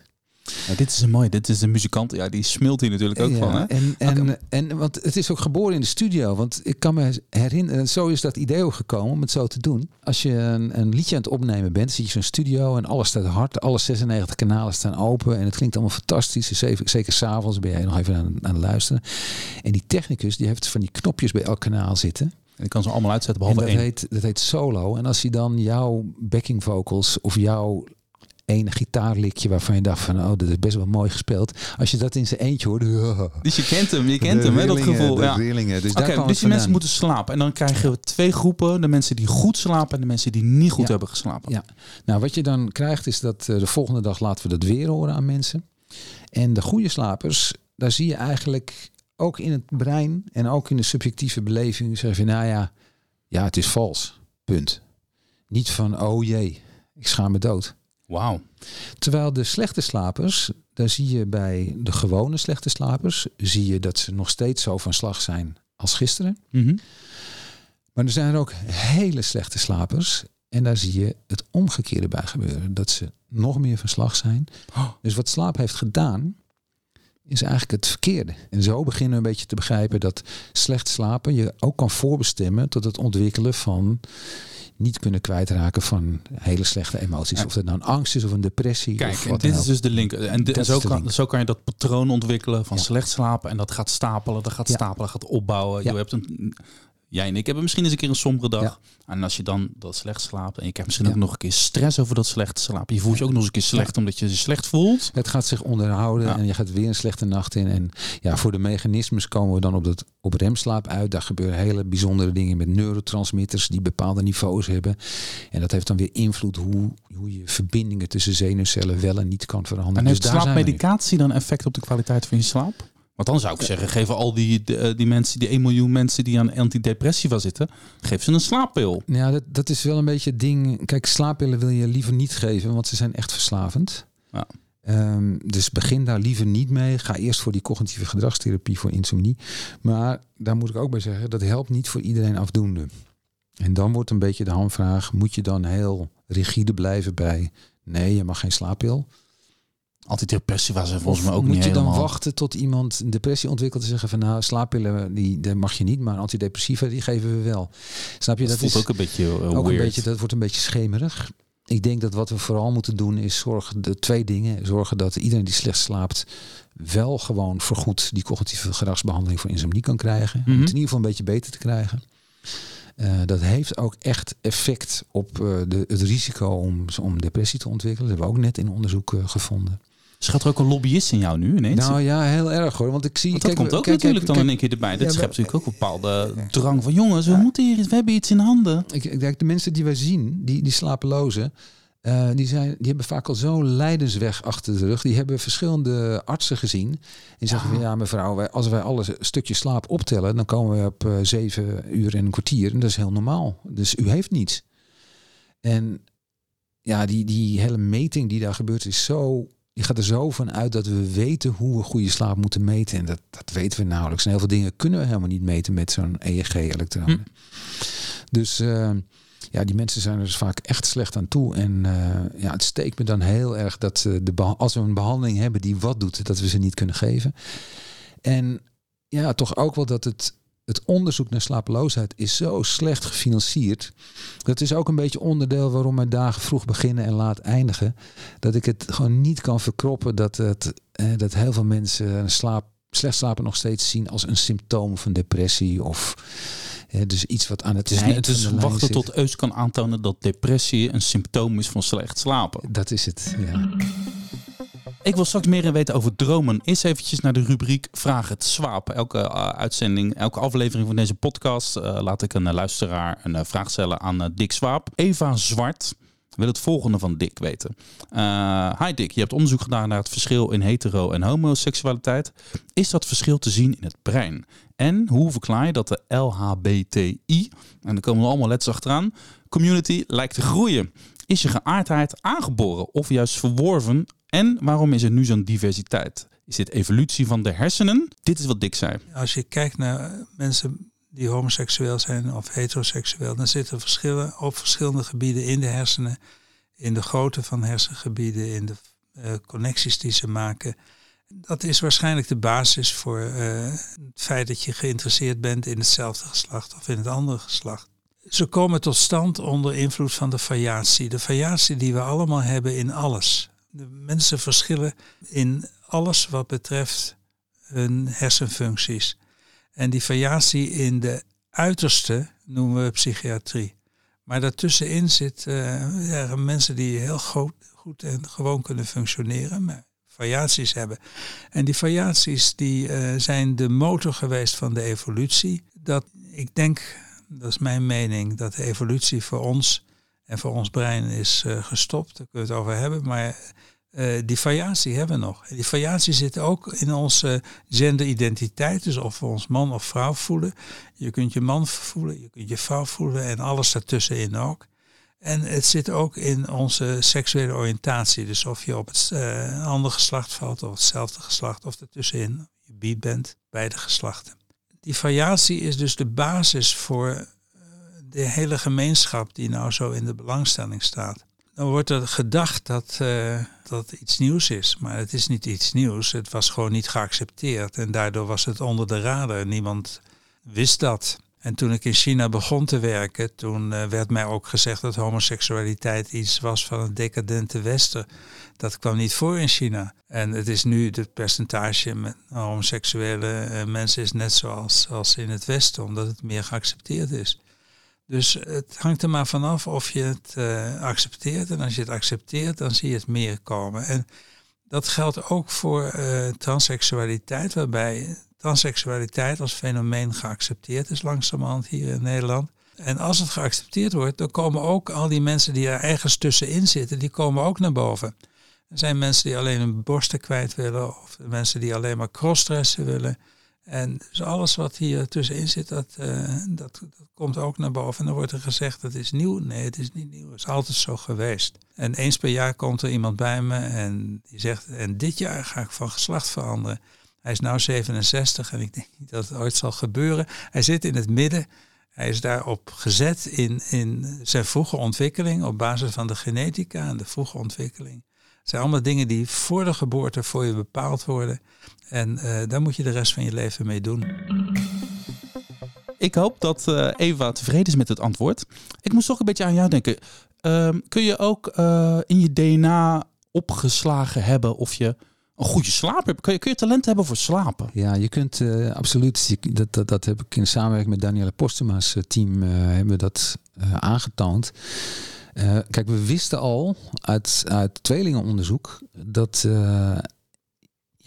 Ja, dit is een mooi. Dit is een muzikant. Ja, die smelt hier natuurlijk ook Ja, van. Hè? En, en, en want het is ook geboren in de studio. Want ik kan me herinneren, zo is dat idee ook gekomen om het zo te doen. Als je een, een liedje aan het opnemen bent, zie je zo'n studio en alles staat hard. Alle 96 kanalen staan open en het klinkt allemaal fantastisch. Dus even, zeker s'avonds ben jij nog even aan, aan het luisteren. En die technicus die heeft van die knopjes bij elk kanaal zitten. En ik kan ze allemaal uitzetten, En behalve dat één. heet, dat heet solo. En als hij dan jouw backing vocals of jouw ene gitaarlikje waarvan je dacht van oh, dat is best wel mooi gespeeld. Als je dat in zijn eentje hoort. *laughs* Dus je kent hem, je kent hem, hè, dat gevoel. Ja. Dus Oké, daar dus die mensen moeten slapen. En dan krijgen we twee groepen. De mensen die goed slapen en de mensen die niet goed Ja. hebben geslapen. Ja. Nou, wat je dan krijgt is dat eh, de volgende dag laten we dat weer horen aan mensen. En de goede slapers, daar zie je eigenlijk ook in het brein en ook in de subjectieve beleving zeg je, nou ja, ja, het is vals. Punt. Niet van, oh jee, ik schaam me dood. Wauw. Terwijl de slechte slapers, daar zie je bij de gewone slechte slapers, zie je dat ze nog steeds zo van slag zijn als gisteren. Mhm. Maar er zijn er ook hele slechte slapers. En daar zie je het omgekeerde bij gebeuren. Dat ze nog meer van slag zijn. Oh. Dus wat slaap heeft gedaan, is eigenlijk het verkeerde. En zo beginnen we een beetje te begrijpen dat slecht slapen je ook kan voorbestemmen tot het ontwikkelen van niet kunnen kwijtraken van hele slechte emoties. Ja. Of dat nou een angst is of een depressie. Kijk, of wat dit dan is dus de link. En, de- Dat en zo, kan, link. zo kan je dat patroon ontwikkelen van Ja. slecht slapen. En dat gaat stapelen, dat gaat stapelen, gaat opbouwen. Je hebt een, jij en ik hebben misschien eens een keer een sombere dag. Ja. En als je dan dat slecht slaapt en je krijgt misschien Ja. ook nog een keer stress over dat slecht slapen. Je voelt je ook nog eens een keer slecht omdat je je slecht voelt. Het gaat zich onderhouden Ja. en je gaat weer een slechte nacht in. En ja, voor de mechanismes komen we dan op, dat, op remslaap uit. Daar gebeuren hele bijzondere dingen met neurotransmitters die bepaalde niveaus hebben. En dat heeft dan weer invloed hoe, hoe je verbindingen tussen zenuwcellen wel en niet kan veranderen. En heeft Dus nu. slaapmedicatie dan effect op de kwaliteit van je slaap? Want dan zou ik zeggen, geven al die, eh, die mensen, die 1 miljoen mensen die aan antidepressiva zitten, geef ze een slaappil. Ja, dat, dat is wel een beetje het ding. Kijk, slaappillen wil je liever niet geven, want ze zijn echt verslavend. Ja. Ehm, dus begin daar liever niet mee. Ga eerst voor die cognitieve gedragstherapie voor insomnie. Maar daar moet ik ook bij zeggen, dat helpt niet voor iedereen afdoende. En dan wordt een beetje de hamvraag, moet je dan heel rigide blijven bij, nee, je mag geen slaappil? Antidepressiva zijn volgens Of mij ook moet niet je dan wachten tot iemand een depressie ontwikkelt en zeggen van nou, slaappillen die, die mag je niet, maar antidepressiva die geven we wel. Snap je? dat, Dat, voelt is ook een beetje uh, ook weird. een beetje, dat wordt een beetje schemerig. Ik denk dat wat we vooral moeten doen is zorgen, de twee dingen, zorgen dat iedereen die slecht slaapt wel gewoon vergoed die cognitieve gedragsbehandeling voor insomnie kan krijgen. Om Mhm. het in ieder geval een beetje beter te krijgen. Eh, dat heeft ook echt effect op eh, de, het risico om, om depressie te ontwikkelen. Dat hebben we ook net in onderzoek gevonden. Schat er ook een lobbyist in jou nu ineens? Nou ja, heel erg hoor. Want ik zie. Want dat kijk, komt ook kijk, natuurlijk kijk, dan in één keer erbij. Dat Ja, schept natuurlijk ook een bepaalde drang van jongens, we moeten hier, we hebben iets in handen. Ik, ik denk de mensen die wij zien, die, die slapelozen, Uh, die, zijn, die hebben vaak al zo'n lijdensweg achter de rug. Die hebben verschillende artsen gezien. En zeggen van ja, mevrouw, wij, als wij alle stukjes slaap optellen, dan komen we op uh, zeven uur en een kwartier. En dat is heel normaal. Dus u heeft niets. En ja, die, die hele meting die daar gebeurt is zo. Die gaat er zo van uit dat we weten hoe we goede slaap moeten meten. En dat, dat weten we nauwelijks. En heel veel dingen kunnen we helemaal niet meten met zo'n EEG-elektrode. Hm. Dus uh, ja, die mensen zijn er dus vaak echt slecht aan toe. En uh, ja, het steekt me dan heel erg dat uh, de als we een behandeling hebben die wat doet, dat we ze niet kunnen geven. En ja, toch ook wel dat het het onderzoek naar slapeloosheid is zo slecht gefinancierd. Dat is ook een beetje onderdeel waarom mijn dagen vroeg beginnen en laat eindigen. Dat ik het gewoon niet kan verkroppen dat, het, eh, dat heel veel mensen slaap, slecht slapen nog steeds zien als een symptoom van depressie of eh, dus iets wat aan het is. Het is wachten tot Eus kan aantonen dat depressie een symptoom is van slecht slapen. Dat is het. Ja. Ik wil straks meer weten over dromen. Eerst eventjes naar de rubriek Vraag het Swaap. Elke uh, uitzending, elke aflevering van deze podcast uh, laat ik een uh, luisteraar een vraag stellen aan Dick Swaap. Eva Zwart wil het volgende van Dick weten. hi Dick, je hebt onderzoek gedaan naar het verschil in hetero- en homoseksualiteit. Is dat verschil te zien in het brein? En hoe verklaar je dat de LHBTI, en er komen er allemaal letters achteraan, community lijkt te groeien? Is je geaardheid aangeboren of juist verworven en waarom is er nu zo'n diversiteit? Is dit evolutie van de hersenen? Dit is wat Dick zei. Als je kijkt naar mensen die homoseksueel zijn of heteroseksueel, dan zitten verschillen op verschillende gebieden in de hersenen, in de grootte van hersengebieden, in de uh, connecties die ze maken. Dat is waarschijnlijk de basis voor uh, het feit dat je geïnteresseerd bent in hetzelfde geslacht of in het andere geslacht. Ze komen tot stand onder invloed van de variatie. De variatie die we allemaal hebben in alles de mensen verschillen in alles wat betreft hun hersenfuncties. En die variatie in de uiterste noemen we psychiatrie. Maar daartussenin zitten uh, mensen die heel goed, goed en gewoon kunnen functioneren, maar variaties hebben. En die variaties die, uh, zijn de motor geweest van de evolutie. Dat ik denk, dat is mijn mening, dat de evolutie voor ons en voor ons brein is uh, gestopt. Daar kunnen we het over hebben. Maar uh, die variatie hebben we nog. Die variatie zit ook in onze genderidentiteit. Dus of we ons man of vrouw voelen. Je kunt je man voelen, je kunt je vrouw voelen en alles daartussenin ook. En het zit ook in onze seksuele oriëntatie. Dus of je op het uh, andere geslacht valt of hetzelfde geslacht of ertussenin. Je bied bent, beide geslachten. Die variatie is dus de basis voor eh, de hele gemeenschap die nou zo in de belangstelling staat. Dan wordt er gedacht dat, uh, dat iets nieuws is. Maar het is niet iets nieuws. Het was gewoon niet geaccepteerd. En daardoor was het onder de radar. Niemand wist dat. En toen ik in China begon te werken, toen uh, werd mij ook gezegd dat homoseksualiteit iets was van het decadente Westen. Dat kwam niet voor in China. En het is nu, het percentage homoseksuele uh, mensen is net zoals als in het Westen, omdat het meer geaccepteerd is. Dus het hangt er maar vanaf of je het uh, accepteert. En als je het accepteert, dan zie je het meer komen. En dat geldt ook voor transseksualiteit, waarbij transseksualiteit als fenomeen geaccepteerd is langzamerhand hier in Nederland. En als het geaccepteerd wordt, dan komen ook al die mensen die er ergens tussenin zitten, die komen ook naar boven. Er zijn mensen die alleen hun borsten kwijt willen, of mensen die alleen maar crossdressen willen. En dus alles wat hier tussenin zit, dat, uh, dat, dat, komt ook naar boven. En dan wordt er gezegd, dat is nieuw. Nee, het is niet nieuw. Het is altijd zo geweest. En eens per jaar komt er iemand bij me en die zegt, en dit jaar ga ik van geslacht veranderen. Hij is nu 67 en ik denk niet dat het ooit zal gebeuren. Hij zit in het midden. Hij is daarop gezet in, in zijn vroege ontwikkeling op basis van de genetica en de vroege ontwikkeling. Het zijn allemaal dingen die voor de geboorte voor je bepaald worden. En uh, daar moet je de rest van je leven mee doen. Ik hoop dat uh, Eva tevreden is met het antwoord. Ik moest toch een beetje aan jou denken. Uh, kun je ook uh, in je DNA opgeslagen hebben of je een goede slaap hebt? Kun je, kun je talent hebben voor slapen? Ja, je kunt absoluut. Dat, dat, dat heb ik in samenwerking met Danielle Postema's team hebben dat aangetoond. kijk, we wisten al uit, uit tweelingenonderzoek dat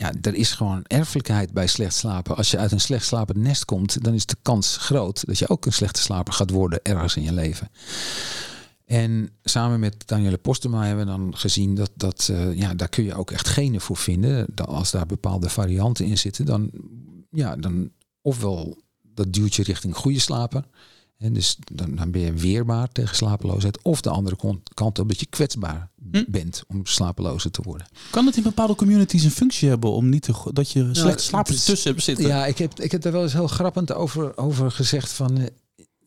ja, er is gewoon erfelijkheid bij slecht slapen. Als je uit een slecht slapend nest komt, dan is de kans groot dat je ook een slechte slaper gaat worden ergens in je leven. En samen met Danielle Postema hebben we dan gezien dat, dat uh, ja, daar kun je ook echt genen voor vinden. Dat als daar bepaalde varianten in zitten, dan, ja, dan ofwel dat duwt je richting goede slapen. En dus dan, dan ben je weerbaar tegen slapeloosheid. Of de andere kant op dat je kwetsbaar hm? bent om slapelozer te worden. Kan het in bepaalde communities een functie hebben om niet te, dat je slecht nou, slaap tussen hebt zitten? Ja, ik heb, ik heb daar wel eens heel grappend over, over gezegd van...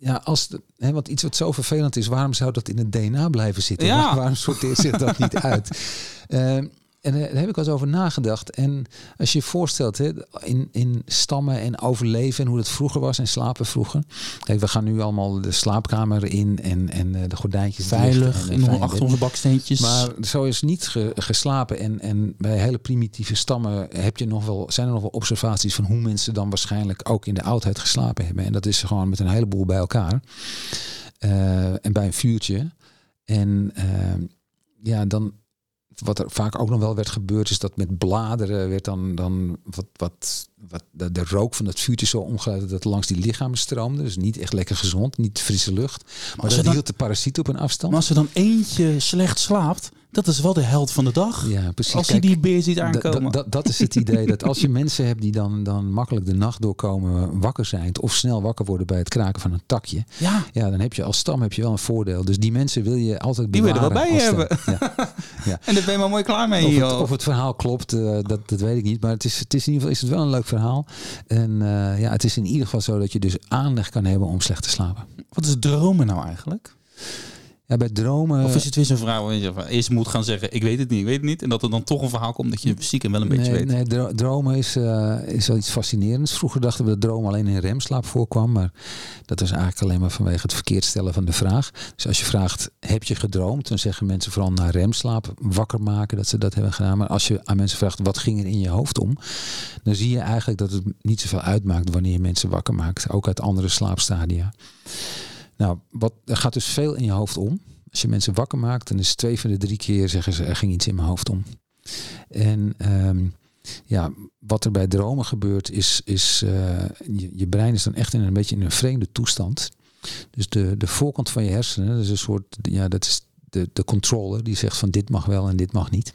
Ja, als de, hè, want iets wat zo vervelend is, waarom zou dat in het DNA blijven zitten? Ja. *laughs* Waarom sorteert zich dat niet uit? Uh, *laughs* en daar heb ik wel eens over nagedacht. En als je je voorstelt, hè, in, in stammen en overleven en hoe het vroeger was en slapen vroeger. Kijk, we gaan nu allemaal de slaapkamer in en, en eh, de gordijntjes veilig en, in achter onze baksteentjes. Maar zo is niet geslapen. En, en bij hele primitieve stammen heb je nog wel, zijn er nog wel observaties van hoe mensen dan waarschijnlijk ook in de oudheid geslapen hebben. En dat is gewoon met een heleboel bij elkaar. Uh, en bij een vuurtje. En uh, ja, dan wat er vaak ook nog wel werd gebeurd, is dat met bladeren werd dan, dan wat, wat, wat de, de rook van het vuurtje zo omgeleid dat het langs die lichamen stroomde. Dus niet echt lekker gezond, niet frisse lucht. Maar, maar dat hield de parasiet op een afstand. Maar als er dan eentje slecht slaapt, dat is wel de held van de dag. Ja, precies. Als je die beer ziet aankomen. Dat is het idee. dat als je *laughs* mensen hebt die dan, dan makkelijk de nacht doorkomen, wakker zijn. Of snel wakker worden bij het kraken van een takje. Ja. ja, dan heb je als stam heb je wel een voordeel. Dus die mensen wil je altijd bewaren. Die willen er wel bij hebben. *laughs* Ja. ja. En daar ben je maar mooi klaar mee. Of het, of het verhaal klopt, uh, dat, dat weet ik niet. Maar het is, het is in ieder geval is het wel een leuk verhaal. En uh, ja, het is in ieder geval zo dat je dus aanleg kan hebben om slecht te slapen. Wat is dromen nou eigenlijk? Ja, bij dromen... Of is het weer zo'n vrouw je eerst moet gaan zeggen, ik weet het niet, ik weet het niet. En dat er dan toch een verhaal komt dat je fysiek en wel een beetje weet. Nee, dromen is, uh, is wel iets fascinerends. Vroeger dachten we dat dromen alleen in remslaap voorkwam. Maar dat is eigenlijk alleen maar vanwege het verkeerd stellen van de vraag. Dus als je vraagt, heb je gedroomd? Dan zeggen mensen vooral naar remslaap wakker maken dat ze dat hebben gedaan. Maar als je aan mensen vraagt, wat ging er in je hoofd om? Dan zie je eigenlijk dat het niet zoveel uitmaakt wanneer je mensen wakker maakt. Ook uit andere slaapstadia. Nou, wat, er gaat dus veel in je hoofd om. Als je mensen wakker maakt, dan is twee van de drie keer zeggen ze er ging iets in mijn hoofd om. En ehm, ja, wat er bij dromen gebeurt, is, is uh, je, je, brein is dan echt in een beetje in een vreemde toestand. Dus de, de voorkant van je hersenen, dat is een soort, ja, dat is de, de controller die zegt van dit mag wel en dit mag niet.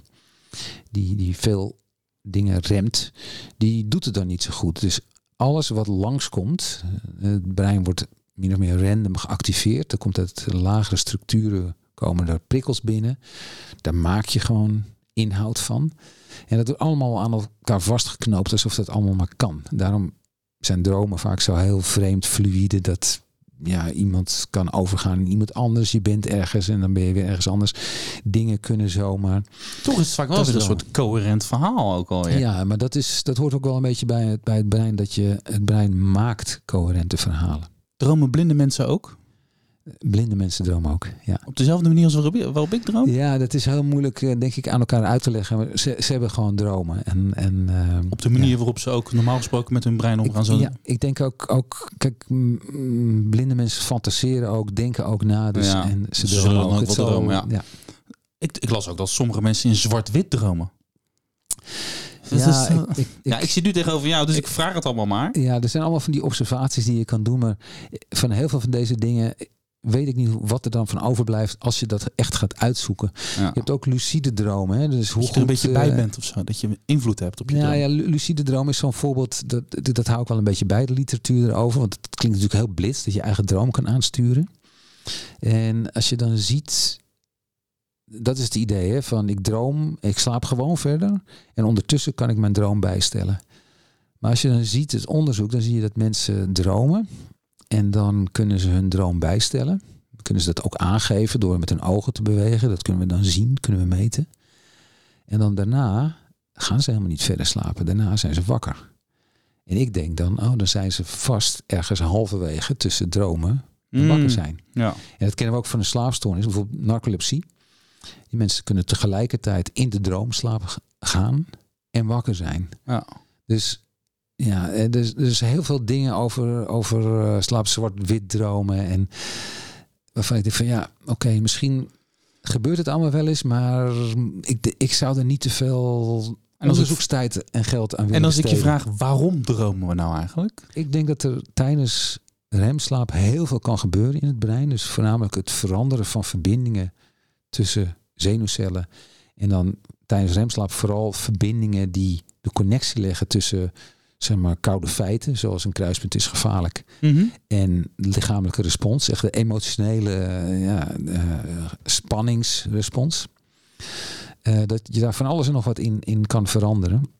Die, die veel dingen remt, die doet het dan niet zo goed. Dus alles wat langskomt, eh, het brein wordt min of meer random geactiveerd. Er komt uit lagere structuren komen er prikkels binnen. Daar maak je gewoon inhoud van. En dat wordt allemaal aan elkaar vastgeknoopt alsof dat allemaal maar kan. Daarom zijn dromen vaak zo heel vreemd fluïde dat ja, iemand kan overgaan in iemand anders. Je bent ergens en dan ben je weer ergens anders. Dingen kunnen zomaar. Toch is het vaak wel een soort coherent verhaal ook al. Ja, maar dat, is, dat hoort ook wel een beetje bij het, bij het brein. Dat je het brein maakt coherente verhalen. Dromen blinde mensen ook? Blinde mensen dromen ook, ja. Op dezelfde manier als waarop ik droom? Ja, dat is heel moeilijk, eh, denk ik, aan elkaar uit te leggen. Ze, ze hebben gewoon dromen. En, en, uh, Op de manier waarop ze ook normaal gesproken met hun brein omgaan. Ik, ja, ik denk ook, ook kijk, blinde mensen fantaseren ook, denken ook na. Dus, ja, en ze dromen ook, ook het dromen, ja. ja. Ik, ik las ook dat sommige mensen in zwart-wit dromen. Ja, ik, ik, ja, ik zit nu tegenover jou, dus ik, vraag het allemaal maar. Ja, er zijn allemaal van die observaties die je kan doen. Maar van heel veel van deze dingen weet ik niet wat er dan van overblijft als je dat echt gaat uitzoeken. Je hebt ook lucide dromen. Hè? Dus hoe je er een beetje bij eh, bent of zo, dat je invloed hebt op je ja, droom. Ja, lucide droom is zo'n voorbeeld, dat, dat, dat hou ik wel een beetje bij de literatuur erover. Want het klinkt natuurlijk heel blitz, dat je eigen droom kan aansturen. En als je dan ziet dat is het idee hè, van ik droom, ik slaap gewoon verder en ondertussen kan ik mijn droom bijstellen. Maar als je dan ziet het onderzoek, dan zie je dat mensen dromen en dan kunnen ze hun droom bijstellen. Dan kunnen ze dat ook aangeven door met hun ogen te bewegen. Dat kunnen we dan zien, kunnen we meten. En dan daarna gaan ze helemaal niet verder slapen. Daarna zijn ze wakker. En ik denk dan, oh, dan zijn ze vast ergens halverwege tussen dromen en wakker mm, zijn. Ja. En dat kennen we ook van een slaapstoornis, bijvoorbeeld narcolepsie. Die mensen kunnen tegelijkertijd in de droomslaap gaan en wakker zijn. Ja. Dus ja, er is, er is heel veel dingen over, over uh, slaap zwart-wit dromen. En waarvan ik denk van ja, oké, misschien gebeurt het allemaal wel eens, maar ik, ik zou er niet te veel en onderzoekstijd en geld aan willen En als ik je vraag, waarom dromen we nou eigenlijk? Ik denk dat er tijdens remslaap heel veel kan gebeuren in het brein. Dus voornamelijk het veranderen van verbindingen tussen zenuwcellen. En dan tijdens remslaap vooral verbindingen die de connectie leggen tussen zeg maar, koude feiten, zoals een kruispunt is gevaarlijk, Mhm. en lichamelijke respons, echt de emotionele eh, ja, eh, spanningsrespons. Eh, dat je daar van alles en nog wat in, in kan veranderen.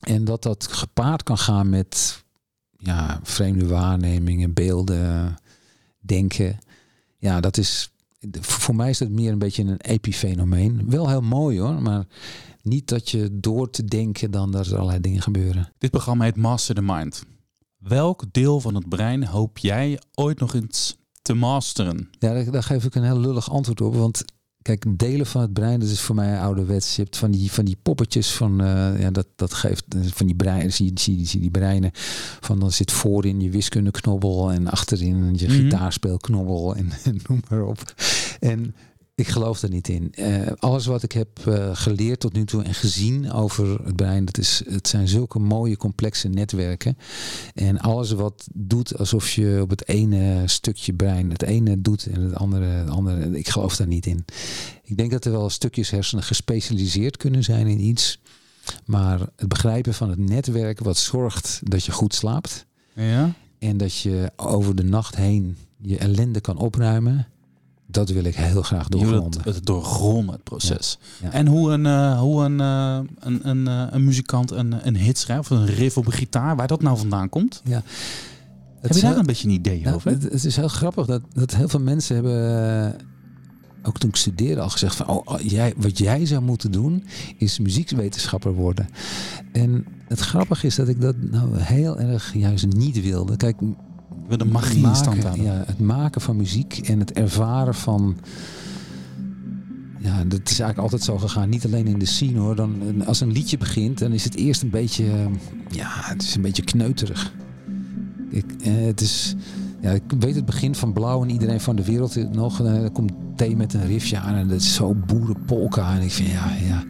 En dat dat gepaard kan gaan met ja, vreemde waarnemingen, beelden, denken. Ja, dat is. Voor mij is dat meer een beetje een epifenomeen. Wel heel mooi hoor, maar niet dat je door te denken dan dat er allerlei dingen gebeuren. Dit programma heet Master the Mind. Welk deel van het brein hoop jij ooit nog eens te masteren? Ja, daar, daar geef ik een heel lullig antwoord op. Want kijk, delen van het brein, dat is voor mij ouderwets. Je hebt van die, van die poppetjes van, eh, ja, dat, dat geeft van die breinen, zie, zie, zie die breinen. Van dan zit voorin je wiskundeknobbel en achterin je Mhm. gitaarspeelknobbel en, *laughs* en noem maar op. En ik geloof er niet in. Eh, alles wat ik heb eh, geleerd tot nu toe en gezien over het brein, dat is, het zijn zulke mooie complexe netwerken. En alles wat doet alsof je op het ene stukje brein het ene doet en het andere het andere. Ik geloof daar niet in. Ik denk dat er wel stukjes hersenen gespecialiseerd kunnen zijn in iets. Maar het begrijpen van het netwerk wat zorgt dat je goed slaapt. Ja? En dat je over de nacht heen je ellende kan opruimen. Dat wil ik heel graag doorgronden. het, het doorgronden, het proces. Ja, ja. En hoe een, eh, hoe een, eh, een, een, eh, een muzikant een, een hit schrijft, of een riff op een gitaar, waar dat nou vandaan komt? Het Heb je daar heel- een beetje een idee Nou, over? het, het is heel grappig dat, dat heel veel mensen hebben, ook toen ik studeerde, al gezegd van, oh, oh, jij, wat jij zou moeten doen, is muziekwetenschapper worden. En het grappige is dat ik dat nou heel erg juist niet wilde. Kijk, Wil de magie in stand maken, houden. ja, het maken van muziek en het ervaren van. Ja, dat is eigenlijk altijd zo gegaan. Niet alleen in de scene hoor. Dan, als een liedje begint, dan is het eerst een beetje. eh, Ja, het is een beetje kneuterig. Ik, eh, het is. Ja, ik weet het begin van Blauw en iedereen van de wereld nog. eh, Er komt thee met een riffje aan en dat is zo boerenpolka. En ik vind ja, ja.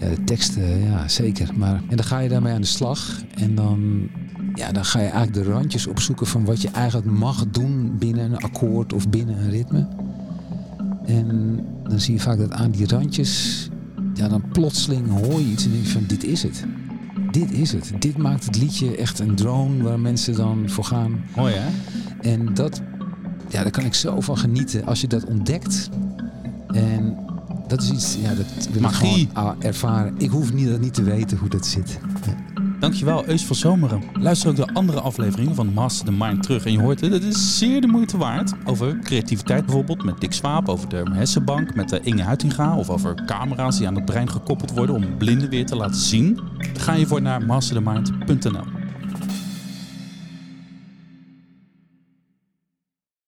Ja, de teksten, ja, zeker. Maar, en dan ga je daarmee aan de slag. En dan, ja, dan ga je eigenlijk de randjes opzoeken van wat je eigenlijk mag doen binnen een akkoord of binnen een ritme. En dan zie je vaak dat aan die randjes, ja, dan plotseling hoor je iets en denk je van dit is het. Dit is het. Dit maakt het liedje echt een drone waar mensen dan voor gaan. Mooi hè? En dat, ja, daar kan ik zo van genieten als je dat ontdekt. En dat is iets, ja, dat wil Magie. ik gewoon ah, ervaren. Ik hoef niet, dat niet te weten hoe dat zit. Dankjewel, Eus van Zomeren. Luister ook de andere afleveringen van Master the Mind terug. En je hoort het, het is zeer de moeite waard. Over creativiteit bijvoorbeeld met Dick Swaap. Over de hersenbank met eh, Inge Huitinga. Of over camera's die aan het brein gekoppeld worden om blinden weer te laten zien. Ga je voor naar masterthemind.nl.